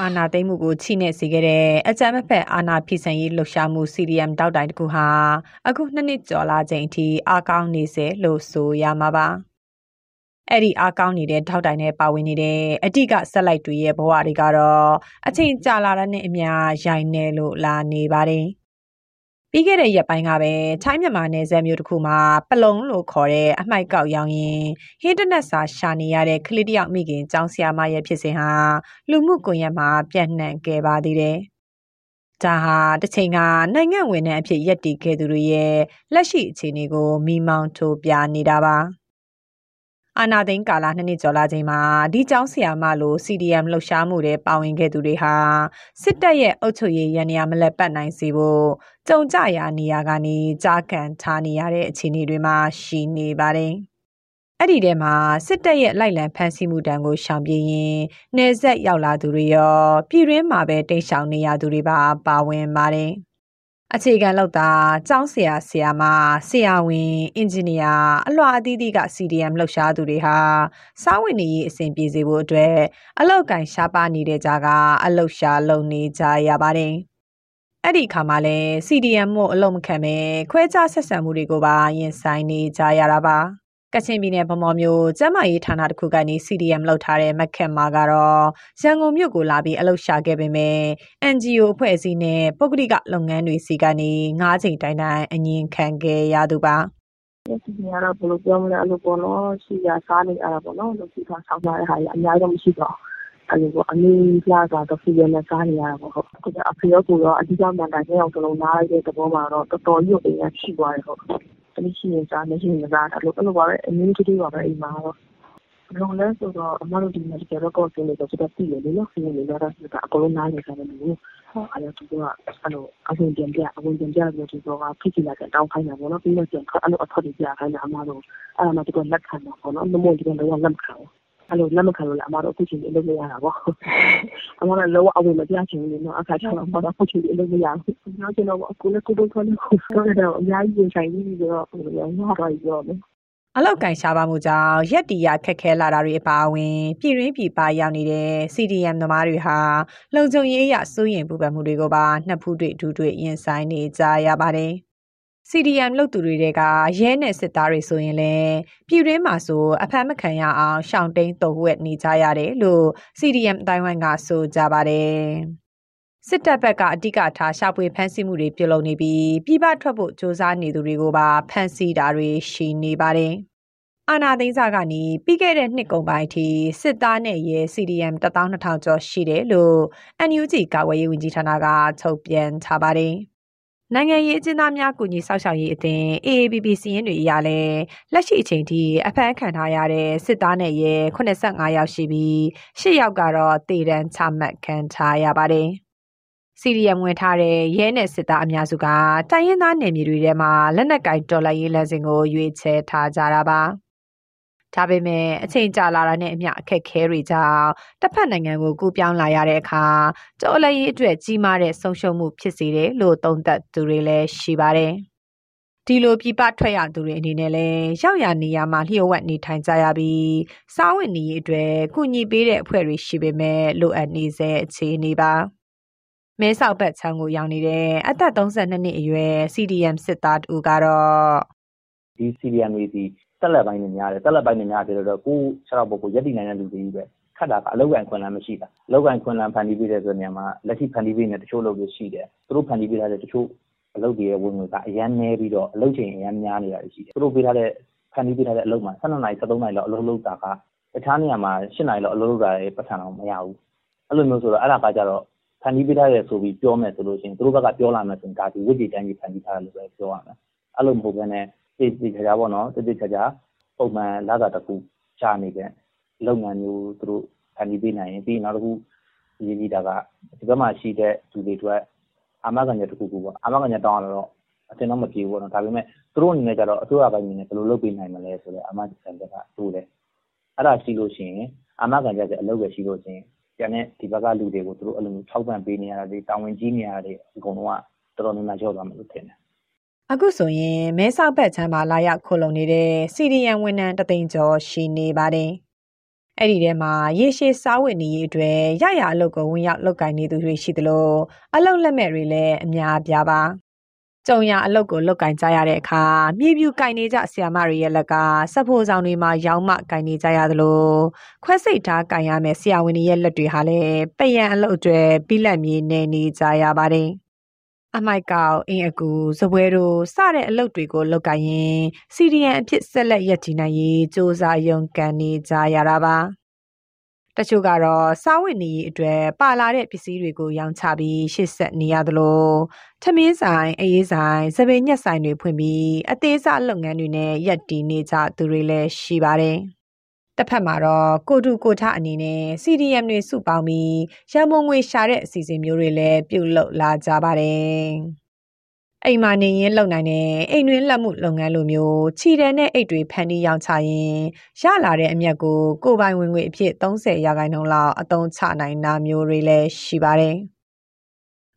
အာဏာသိမ်းမှုကို ချိနဲ့စေခဲ့တဲ့ အကြမ်းမဖက် အာဏာဖီဆန်ရေးလှုပ်ရှားမှု CDM တောက်တိုင်တခုဟာ အခုနှစ်နှစ်ကျော်လာချိန်အထိ အားကောင်းနေစေလို့ဆိုရမှာပါ အဲ့ဒီအားကောင်းနေတဲ့ထောက်တိုင်နဲ့ပါဝင်နေတဲ့ အဓိကဆက်လိုက်တွေရဲ့ ဘဝတွေကတော့ အချိန်ကြာလာတဲ့နဲ့အမျှရိုင်နေလို့လာနေပါတယ် ပြီးခဲ့တဲ့ရက်ပိုင်းကပဲထိုင်းမြန်မာနယ်စပ်မြို့တစ်ခုမှာပလုံလို့ခေါ်တဲ့အမိုက်ကောက်ရောင်းရင်ဟင်းတနက်စာရှာနေရတဲ့ကလေးတယောက်မိခင်ကျောင်းဆရာမရဲ့ဖြစ်စဉ်ဟာလူမှုကွန်ရက်မှာပြန့်နှံ့ခဲ့ပါသေးတယ်။ဒါဟာတစ်ချိန်ကနိုင်ငံဝင်တဲ့အဖြစ်ရက်တည်ခဲ့သူတွေရဲ့လက်ရှိအခြေအနေကိုမိမောင်းထိုးပြနေတာပါ။ အာနာသိန်းကာလနှစ်နှစ်ကျော်လာချိန်မှာဒီကျောင်းဆရာမလို CDM လှုပ်ရှားမှုတွေပါဝင်ခဲ့သူတွေဟာစစ်တပ်ရဲ့အုပ်ချုပ်ရေးရန်ရာမလက်ပတ်နိုင်စေဖို့ကြုံကြရာနေရာကနေကြားကန်ထားနေရတဲ့အခြေအနေတွေမှာရှိနေပါတယ်။အဲ့ဒီထဲမှာစစ်တပ်ရဲ့လိုက်လံဖမ်းဆီးမှုတံကိုရှောင်ပြေးရင်နေဆက်ရောက်လာသူတွေရောပြည်တွင်းမှာပဲတိတ်ဆောင်နေရသူတွေပါပါဝင်ပါတယ်။ အခြေခံလောက်တာကျောင်းဆရာဆရာမဆရာဝန်အင်ဂျင်နီယာအလွှာအသီးသီးက CDM လှုပ်ရှားသူတွေဟာစားဝင်နေရေးအဆင်ပြေစေဖို့အတွက်အလောက်ကင်ရှားပါနေတဲ့ကြားကအလှုပ်ရှားလုပ်နေကြရပါတယ်။အဲ့ဒီအခါမှာလဲ CDM မို့အလုံးမခံပဲခွဲခြားဆက်ဆံမှုတွေကိုပါရင်ဆိုင်နေကြရတာပါ။ ကချင်ပြည်နယ်ဗမော်မြို့ ကျမ်းမာရေးဌာနတစ်ခုကနေ CDM လောက်ထားတဲ့မက်ခက်မာကတော့ ရန်ကုန်မြို့ကိုလာပြီး အလုပ်ရှာခဲ့ပေမဲ့ NGO အဖွဲ့အစည်းနဲ့ ပုဂ္ဂလိကလုပ်ငန်းတွေစီကနေ၅ချိန်တိုင်းတိုင်းအငင်းခံခဲ့ရသူပါဒီနေ့ကတော့ ဘယ်လိုပြောမလဲ အဲ့လိုပေါ့နော် ရှိရစားနေရတာပေါ့နော်လို့စီထားဆောင်ထားတဲ့ဟာကြီးအများကြီးမရှိတော့အဲ့လိုပေါ့ အနည်းလာတာတော့ဖြစ်ရနေစားနေရတာပေါ့ဟုတ်အခုကအဖေရော ကိုရော အဓိကမှန်တိုင်းအောင်စလုံး နားလိုက်တဲ့ သဘောမှာတော့ တော်တော်ကြီးကိုအင်းရှိသွားတယ်ဟုတ် သမီးရှိရင်စားမရှိရင်မစားအဲ့လိုအဲ့လိုပါပဲအမျိုးကြီးပါပဲအိမ်မှာတော့ဘယ်လိုလဲဆိုတော့အမတို့ဒီ medical record တွေတော့ကျွန်တော်သိတယ်လေနော်ဒီလိုတော့ဒါအကုန်လုံးနားလည်ကြတယ်လို့ဟုတ်အဲ့တော့သူကအဲ့လိုအဝင်ပြန်ပြအဝင်ပြန်ပြလို့သူကဖိချလာတဲ့တောင်းခိုင်းတာပေါ့နော်ပြီးတော့ပြန်အဲ့လိုအထောက်တွေပြခိုင်းတာအမတို့အဲ့ဒါမှသူကလက်ခံတာပေါ့နော်မမို့ဒီကတော့လက်မခံဘူး အဲ့လိုလက်မခံလို့လည်းအမတို့အခုချိန်အလုပ်မရတာပေါ့အမတို့လောအဝင်မပြချင်ဘူးနော်အခါကျတော့အမတို့အခုချိန်အလုပ်မရဘူးနောက်ကျတော့အခုလည်းကိုယ်တို့ခေါ်နေကိုယ်တော့အများကြီးဆိုင်ပြီးပြီးတော့ဟိုရရတော့ရောမယ်အလောက်ကင်ရှားပါမှုကြောင့်ရက်တီရခက်ခဲလာတာတွေအပါအဝင်ပြည်ရင်းပြည်ပရောက်နေတဲ့ CDM သမားတွေဟာလုံခြုံရေးအရစိုးရင်ပူပန်မှုတွေကိုပါနှစ်ဖူးတွေ့ဒူးတွေ့ရင်ဆိုင်နေကြရပါတယ်။ CDM လုပ်သူတွေကရဲနဲ့စစ်သားတွေဆိုရင်လည်းပြည်တွင်းမှာဆိုအဖမ်းမခံရအောင်ရှောင်တိန်တုံဝက်နေကြရတယ်လို့ CDM အတိုင်းဝိုင်းကဆိုကြပါတယ်စစ်တပ်ဘက်ကအဓိကထားရှာဖွေဖမ်းဆီးမှုတွေပြုလုပ်နေပြီးပြည်ပထွက်ဖို့စ조사နေသူတွေကိုပါဖမ်းဆီးတာတွေရှိနေပါတယ်အာနာသိန်းစာကနေပြီးခဲ့တဲ့နှစ်ကုန်ပိုင်းအထိစစ်သားနဲ့ရဲ CDM 12000ကျော်ရှိတယ်လို့ NUG ကာကွယ်ရေးဝန်ကြီးဌာနကထုတ်ပြန်ထားပါတယ်။ နိုင်ငံရေးအကျဉ်းသားများကူညီဆောက်ရှောက်ရေးအသင်း AABB စီးရင်တွေအရလဲလက်ရှိအချိန်ထိအဖမ်းခံထားရတဲ့စစ်သားနဲ့ရဲ85ယောက်ရှိပြီး10ယောက်ကတော့တေတန်းချမှတ်ခံထားရပါတယ်။ CDM ဝင်ထားတဲ့ရဲနဲ့စစ်သားအများစုကတိုင်းရင်းသားနယ်မြေတွေထဲမှာလက်နက်ကင်တော်လှန်ရေးလမ်းစဉ်ကိုရွေးချယ်ထားကြတာပါ။ ဒါပေမဲ့အချိန်ကြာလာတာနဲ့အမျှအခက်ခဲတွေကြောင့်တစ်ဖက်နိုင်ငံကိုကူးပြောင်းလာရတဲ့အခါကြော်လက်ရေးအတွက်ကြီးမားတဲ့ဆုံးရှုံးမှုဖြစ်စေတယ်လို့သုံးသပ်သူတွေလည်းရှိပါတယ်။ဒီလိုပြပထွက်ရသူတွေအနေနဲ့လည်းရောက်ရနေရမှာလျှို့ဝှက်နေထိုင်ကြရပြီးစားဝတ်နေရေးအတွက်ကုညီပေးတဲ့အဖွဲ့တွေရှိပေမဲ့လိုအပ်နေစေအခြေအနေပါ။မဲဆောက်ဘက်ချောင်းကိုရောက်နေတဲ့အသက်32နှစ်အရွယ် CDM စစ်သားတူကတော့ဒီ CDM တွေဒီ တက်လက်ပိုင်းတွေများတယ်တက်လက်ပိုင်းတွေများတယ်ဆိုတော့ကိုခြေထောက်ပေါ်ကိုရက်တည်နိုင်တဲ့လူတွေကြီးပဲခတ်တာကအလောက်ကန်ခွင့်လန်းမရှိတာအလောက်ကန်ခွင့်လန်းဖန်တီးပေးတဲ့ဆိုတဲ့နေရာမှာလက်ရှိဖန်တီးပေးနေတဲ့တချို့လုပ်တွေရှိတယ်သူတို့ဖန်တီးပေးထားတဲ့တချို့အလုပ်တွေရဲ့ဝင်ငွေကအရန်နေပြီးတော့အလုပ်ချိန်အရန်များနေတာရှိတယ်သူတို့ပေးထားတဲ့ဖန်တီးပေးထားတဲ့အလုပ်မှာ12နာရီ13နာရီလောက်အလုပ်လုပ်တာကတခြားနေရာမှာ7နာရီလောက်အလုပ်လုပ်တာရဲ့ပတ်စံတော့မရဘူးအဲ့လိုမျိုးဆိုတော့အဲ့ဒါကကြတော့ဖန်တီးပေးထားရဆိုပြီးပြောမယ်ဆိုလို့ရှိရင်သူတို့ဘက်ကပြောလာမယ်ဆိုရင်ဒါဒီဝိဇ္ဇာတန်းကြီးဖန်တီးထားတယ်လို့ပဲပြောရမယ်အဲ့လိုမဟုတ်ဘဲနဲ့ သေသေချာချာပေါ့နော်သေသေချာချာပုံမှန်လစာတစ်ခုချနေတဲ့လုပ်ငန်းမျိုးသူတို့ဖန်တီးပေးနိုင်ရင်ပြီးနောက်တစ်ခုအရေးကြီးတာကဒီဘက်မှာရှိတဲ့လူတွေအတွက်အာမခံချက်တစ်ခုခုပေါ့အာမခံချက်တောင်းရတော့အတင်တော့မပြေဘူးပေါ့နော်ဒါပေမဲ့သူတို့အနေနဲ့ကြတော့အစိုးရပိုင်းအနေနဲ့ဘယ်လိုလုပ်ပေးနိုင်မလဲဆိုတော့အာမခံချက်ကတိုးတယ်အဲ့ဒါရှိလို့ရှိရင်အာမခံချက်ကအလုပ်ပဲရှိလို့ရှိရင်ကျန်တဲ့ဒီဘက်ကလူတွေကိုသူတို့အဲ့လိုမျိုးထောက်ပံ့ပေးနေရတာတွေတာဝန်ကြီးနေရတာတွေအကုန်လုံးကတော်တော်များများရောက်သွားမှာလို့ထင်တယ် အခုဆိုရင်မဲဆောက်ဘက်ချမ်းမှာလာရောက်ခိုလုံနေတဲ့ CDN ဝန်ထမ်းတသိန်းကျော်ရှိနေပါတယ်။အဲ့ဒီထဲမှာရေရှည်စားဝတ်နေရေးအတွက်ရရအလုပ်ကိုဝင်ရောက်လုပ်ကိုင်နေသူတွေရှိသလိုအလုပ်လက်မဲ့တွေလည်းအများအပြားပါ။ကြုံရအလုပ်ကိုလုပ်ကင်ကြရတဲ့အခါမြေပြူကင်နေကြဆီယာမတွေရဲ့လက်ကစဖို့ဆောင်တွေမှာရောင်းမကင်နေကြရသလိုခွဲစိတ်ထားကင်ရမယ်ဆီယာဝန်တွေရဲ့လက်တွေဟာလည်းပယံအလုပ်တွေပြီးလက်မြေနေနေကြရပါတယ်။ အမိုက်ကောက်အင်းအကူဇပွဲတို့စတဲ့အလုပ်တွေကိုလုပ်ကိုင်ရင် CDN အဖြစ်ဆက်လက်ရည်တည်နိုင်ရေးစ조사ရုံကန်နေကြရတာပါတချို့ကတော့စားဝတ်နေရေးအတွက်ပါလာတဲ့ပစ္စည်းတွေကိုရောင်းချပြီးရှစ်ဆက်နေရသလိုထမင်းဆိုင်အေးဆိုင်စပင်းညက်ဆိုင်တွေဖွင့်ပြီးအသေးစားလုပ်ငန်းတွေနဲ့ရပ်တည်နေကြသူတွေလည်းရှိပါတယ်။ တစ်ဖက်မှာတော့ကိုတူကိုထအနေနဲ့ CDM တွေစုပေါင်းပြီးရမုံငွေရှာတဲ့အစီအစဉ်မျိုးတွေလည်းပြုလုပ်လာကြပါတယ်။အိမ်မှာနေရင်လုပ်နိုင်တဲ့အိမ်တွင်းလက်မှုလုပ်ငန်းလိုမျိုးခြိတဲ့နဲ့အိတ်တွေဖန်တီးရောင်းချရင်ရလာတဲ့အမြတ်ကိုကိုပိုင်ဝင်ငွေအဖြစ်30ရာခိုင်နှုန်းလောက်အသုံးချနိုင်တာမျိုးတွေလည်းရှိပါတယ်။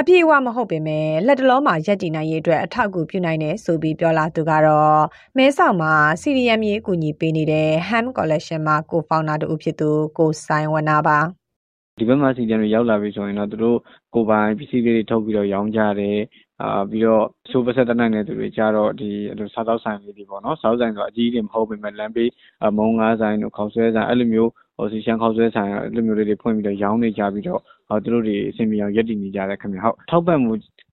အပြည့်အဝမဟုတ်ပေမဲ့လက်တလုံးမှာရက်တည်နိုင်ရေးအတွက်အထောက်အကူပြုနိုင်တယ်ဆိုပြီးပြောလာသူကတော့မဲဆောက်မှာ CDM ရေးအကူအညီပေးနေတဲ့ Ham Collection မှာကိုဖောင်နာတူဖြစ်သူကိုဆိုင်ဝနာပါဒီဘက်မှာ CDM တွေရောက်လာပြီဆိုရင်တော့သူတို့ကိုပိုင်ပစ္စည်းလေးတွေထုတ်ပြီးတော့ရောင်းကြတယ်အာပြီးတော့ဆိုးပဆက်တနိုင်တဲ့သူတွေကြတော့ဒီအဲ့လိုစားသောက်ဆိုင်လေးတွေပေါ့နော်စားသောက်ဆိုင်ဆိုအကြီးကြီးမဟုတ်ပေမဲ့လမ်းဘေးမုံငါးဆိုင်တို့ခေါက်ဆွဲဆိုင်အဲ့လိုမျိုး ဟိုစီရှန်ခေါက်ဆွဲဆိုင်အဲ့လိုမျိုးလေးတွေဖွင့်ပြီးတော့ရောင်းနေကြပြီးတော့ဟိုသူတို့တွေအဆင်ပြေအောင်ရက်တည်နေကြတယ်ခင်ဗျဟုတ်ထောက်ပံ့မှု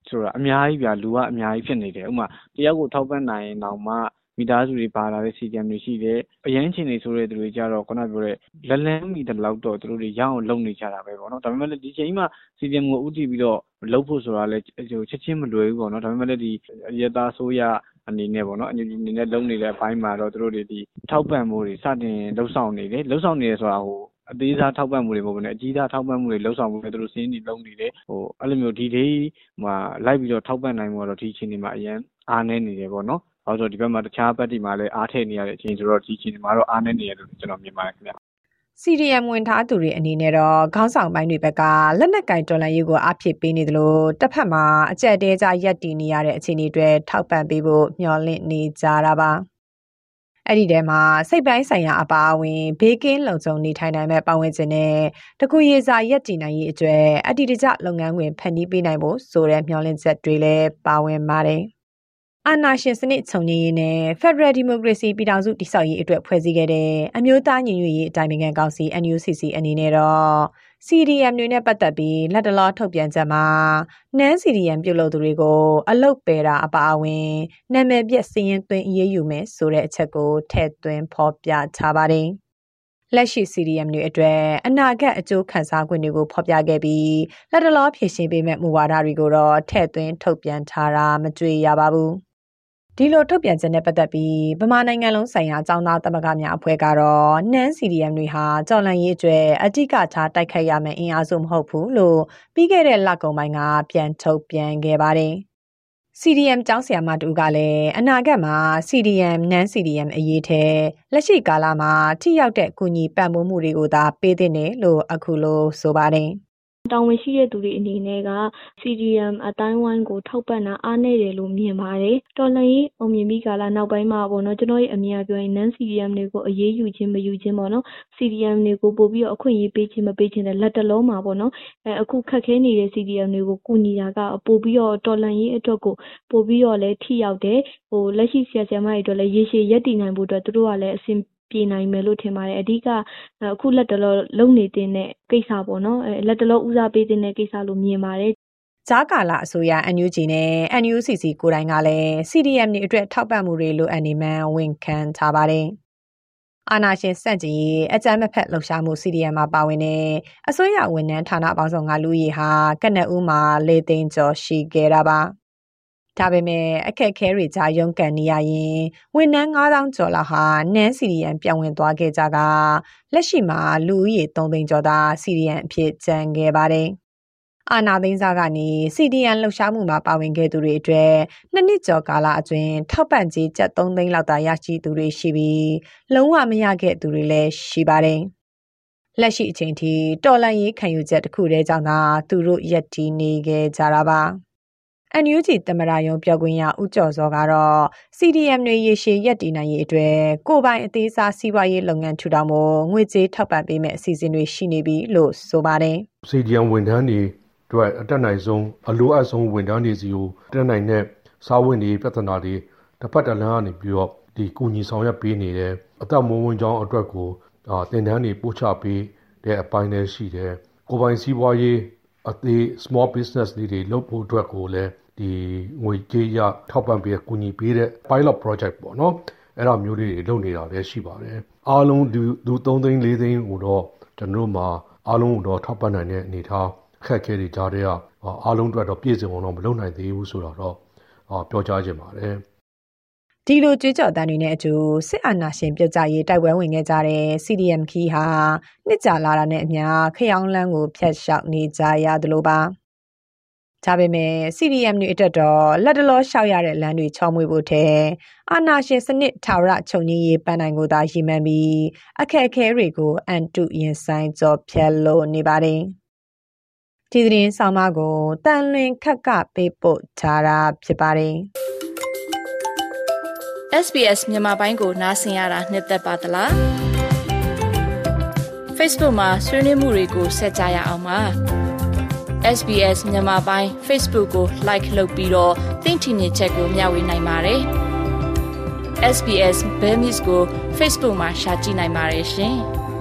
ဆိုတာအများကြီးဗျာလူကအများကြီးဖြစ်နေတယ်ဥမာတယောက်ကိုထောက်ပံ့နိုင်ရင်တော့မှမိသားစုတွေပါလာတဲ့ CDM တွေရှိတယ်။အရန်ချင်နေဆိုတဲ့သူတွေကြတော့ခုနပြောတဲ့လက်လန်းမိတဲ့လောက်တော့သူတို့တွေရအောင်လုပ်နေကြတာပဲပေါ့နော်။ဒါပေမဲ့လည်းဒီချိန်မှာ CDM ကိုဥတည်ပြီးတော့လုပ်ဖို့ဆိုတာလည်းချက်ချင်းမလွယ်ဘူးပေါ့နော်။ဒါပေမဲ့လည်းဒီအရတာဆိုရ အနေနဲ့ပေါ့နော်အညီအနေနဲ့လုံနေတဲ့အပိုင်းမှာတော့သူတို့တွေဒီထောက်ပံ့မှုတွေစတင်လှုပ်ဆောင်နေတယ်လှုပ်ဆောင်နေတယ်ဆိုတာဟိုအသေးစားထောက်ပံ့မှုတွေမဟုတ်ဘဲနဲ့အကြီးသားထောက်ပံ့မှုတွေလှုပ်ဆောင်မှုတွေသူတို့စင်းနေလုံးနေတယ်ဟိုအဲ့လိုမျိုးဒီဒေးမှာလိုက်ပြီးတော့ထောက်ပံ့နိုင်မှုတော့ဒီအချိန်ဒီမှာအရင်အားနေနေတယ်ပေါ့နော်။ဘာလို့ဆိုဒီဘက်မှာတခြားဘက်ဒီမှာလည်းအားထည့်နေရတဲ့အချိန်ဆိုတော့ဒီအချိန်ဒီမှာတော့အားနေနေရလို့ကျွန်တော်မြင်ပါတယ်ခင်ဗျ။ CDM ဝင်ထားသူတွေအနေနဲ့တော့ခေါင်းဆောင်ပိုင်းတွေဘက်ကလက်နက်ကင်တော်လှန်ရေးကိုအဖြစ်ပေးနေသလိုတစ်ဖက်မှာအကြက်တဲကြရက်တည်နေရတဲ့အခြေအနေတွေထောက်ပံ့ပေးဖို့မျှော်လင့်နေကြတာပါအဲ့ဒီထဲမှာစိတ်ပိုင်းဆိုင်ရာအပါအဝင်ဘေးကင်းလုံခြုံနေထိုင်နိုင်မဲ့ပတ်ဝန်းကျင်နဲ့တကူရေစာရက်တည်နိုင်ရေးအတွက်အတ္တိတကျလုပ်ငန်းဝင်ဖန်တီးပေးနိုင်ဖို့ဆိုတဲ့မျှော်လင့်ချက်တွေလည်းပါဝင်ပါတယ်။ အာဏာရှင်စနစ်ချုပ်ငြိမ်းရေးနဲ့ Federal Democracy ပြည်ထောင်စုတည်ဆောက်ရေးအတွက် ဖွဲ့စည်းခဲ့တဲ့အမျိုးသားညီညွတ်ရေးအတိုင်းအမြံကောင်စီ NUCC အနေနဲ့တော့ CDM တွေနဲ့ပတ်သက်ပြီးလက်တလောထုတ်ပြန်ချက်မှာနန်း CDM ပြုတ်လို့သူတွေကို အလုတ်ပယ်တာအပါအဝင်နာမည်ပြက်စည်ရင်သွင်းအရေးယူမယ်ဆိုတဲ့အချက်ကိုထည့်သွင်းဖော်ပြထားပါတယ်။လက်ရှိ CDM တွေအတွက်အနာဂတ်အကျိုးခံစား권တွေကိုဖော်ပြခဲ့ပြီးလက်တလောဖြည့်ရှင်းပေးမဲ့မူဝါဒတွေကိုတော့ထည့်သွင်းထုတ်ပြန်ထားတာမတွေ့ရပါဘူး။ ဒီလိုထုတ်ပြန်ချက်နဲ့ပတ်သက်ပြီးဗမာနိုင်ငံလုံးဆိုင်ရာအကြောင်းသားသမဂ္ဂများအဖွဲ့ကတော့နန်း CDM တွေဟာကြော်လန့်ရေးအတွက်အတိကထားတိုက်ခိုက်ရမယ့်အင်အားစုမဟုတ်ဘူးလို့ပြီးခဲ့တဲ့လကုန်ပိုင်းကပြန်ထုတ်ပြန်ခဲ့ပါတယ်။ CDM ကျောင်းဆရာမတူကလည်းအနာဂတ်မှာ CDM နန်း CDM အရေးထဲလက်ရှိကာလမှာထိရောက်တဲ့ကုညီပံ့ပိုးမှုတွေကိုသာပေးသင့်တယ်လို့အခုလိုဆိုပါတယ်။ တာဝန်ရှိတဲ့သူတွေအနေနဲ့က CDM အသိုင်းအဝိုင်းကို ထောက်ပံ့တာအားနည်းတယ်လို့မြင်ပါတယ်။တော်လှန်ရေးအောင်မြင်ပြီးကာလနောက်ပိုင်းမှာပေါ့နော်ကျနော့်ရဲ့အမြင်အရပြောရင် Non-CDM တွေကိုအရေးယူခြင်းမယူခြင်းပေါ့နော်။ CDM တွေကိုပိုပြီးတော့အခွင့်အရေးပေးခြင်းမပေးခြင်းထက်လတ်တလောမှာပေါ့နော်အခုခက်ခဲနေတဲ့ CDM တွေကိုကူညီတာကပိုပြီးတော့တော်လှန်ရေးအတွက်ကိုပိုပြီးတော့လည်းထိရောက်တယ်။လက်ရှိဆရာ၊ဆရာမတွေအတွက်လည်းရေရှည်ရပ်တည်နိုင်ဖို့အတွက်သူတို့ကလည်းအဆင် ပြေနိုင်မယ်လို့ထင်ပါတယ်။အဓိကအခုလတ်တလောလုပ်နေသင့်တဲ့ကိစ္စပေါ့နော်။လတ်တလောဦးစားပေးသင့်တဲ့ကိစ္စလို့မြင်ပါတယ်။”ကြားကာလအစိုးရ NUG နဲ့ NUCC ကိုယ်တိုင်ကလည်း CDM တွေအတွက်ထောက်ပံ့မှုတွေလိုအပ်နေမှန်းဝန်ခံထားပါတယ်။အာဏာရှင်ဆန့်ကျင်ရေးအကြမ်းမဖက်လှုပ်ရှားမှု CDM မှာပါဝင်တဲ့အစိုးရဝန်ထမ်းဌာနပေါင်းစုံကလူဦးရေဟာကနဦးမှာ၄သိန်းကျော်ရှိခဲ့တာပါ ဒါပေမဲ့အခက်အခဲတွေကြားရုန်းကန်နေရရင်ဝန်ထမ်း9000ကျော်လောက်ဟာနန်းစီရီယန်ပြောင်းဝင်သွားခဲ့ကြကလက်ရှိမှာလူဦးရေ3သိန်းကျော်သာစီရီယန်အဖြစ်ကျန်ခဲ့ပါတယ်။အာနာသိန်းစားကနေ CDN လှုပ်ရှားမှုမှာပါဝင်ခဲ့သူတွေအတွက်နှစ်နှစ်ကျော်ကာလအတွင်းထောက်ပံ့ကြေးကျပ်3သိန်းလောက်သာရရှိသူတွေရှိပြီးလုံးဝမရခဲ့သူတွေလည်းရှိပါတယ်။လက်ရှိအချိန်ထိတော်လန်ရေးခံယူချက်တစ်ခုတည်းကြောင့်သာသူတို့ရက်တီနေခဲ့ကြတာပါ။ NUG သမ္မတရုံးပြောခွင့်ရဦးကျော်စောကတော့ CDM တွေရေရှည်ရပ်တည်နိုင်ရေးအတွက်ကိုယ်ပိုင်အသေးစားစီးပွားရေးလုပ်ငန်းထူထောင်ဖို့ငွေကြေးထောက်ပံ့ပေးမယ့်အစီအစဉ်တွေရှိနေပြီလို့ဆိုပါတယ်။ CDM ဝန်ထမ်းတွေအတွက်အတက်နိုင်ဆုံးအလိုအပ်ဆုံးဝန်ထမ်းတွေစီကိုတက်နိုင်တဲ့စားဝင်တွေပြဿနာတွေတစ်ဖက်တစ်လမ်းကနေပြီးတော့ဒီကုညီဆောင်ရွက်ပေးနေတယ်အသက်မွေးဝမ်းကြောင်းအတွက်ကိုတင်တန်းတွေပို့ချပေးတဲ့အပိုင်းလည်းရှိတယ်ကိုပိုင်စီးပွားရေး အသေး small business တွေတွေလုပ်ဖို့အတွက်ကိုလည်းဒီငွေကြေးရထောက်ပံ့ပေးကူညီပေးတဲ့ pilot project ပေါ့နော်အဲ့ဒါမျိုးလေးတွေလုပ်နေတာလည်းရှိပါတယ်အားလုံးဒီသူ3သိန်း4သိန်းကိုတော့ကျွန်တော်တို့မှာအားလုံးကိုတော့ထောက်ပံ့နိုင်တဲ့အနေထားအခက်အခဲတွေကြားတဲ့အားလုံးအတွက်တော့ပြည့်စုံအောင်တော့မလုပ်နိုင်သေးဘူးဆိုတော့ပြောကြားခြင်းပါတယ် ဒီလိုကြွေးကြော်တန်းတွေနဲ့အတူစစ်အာဏာရှင်ပြုတ်ကြရေးတိုက်ပွဲဝင်ခဲ့ကြတဲ့ CDM ခီးဟာနှစ်ကြာလာတာနဲ့အမျှခရောင်းလန်းကိုဖျက်လျှောက်နေကြရသလိုပါဒါပေမဲ့ CDM တွေအတွက်တော့လက်တလောလျှောက်ရတဲ့လမ်းတွေချောမွေဖို့ထဲအာနာရှင်စနစ်ထာဝရချုပ်ငြိရေးပန်းနိုင်ကိုသာရည်မှန်းပြီးအခက်အခဲတွေကိုအန်တုရင်ဆိုင်ကြော်ဖြတ်လို့နေပါတယ်ဒီသတင်းဆောင်မကိုတန်လွင်ခက်ကပေးပို့ထားတာဖြစ်ပါတယ် SBS မြန်မာပိုင်းကိုနားဆင်ရတာနှစ်သက်ပါတလား Facebook မှာဆွေးနွေးမှုတွေကိုဆက်ကြရအောင်ပါ SBS မြန်မာပိုင်း Facebook ကို like လုပ်ပြီးတော့သင်ချင်တဲ့ချက်ကိုမျှဝေနိုင်ပါတယ်။ SBS Bemis ကို Facebook မှာ share ကြည့်နိုင်ပါတယ်ရှင်။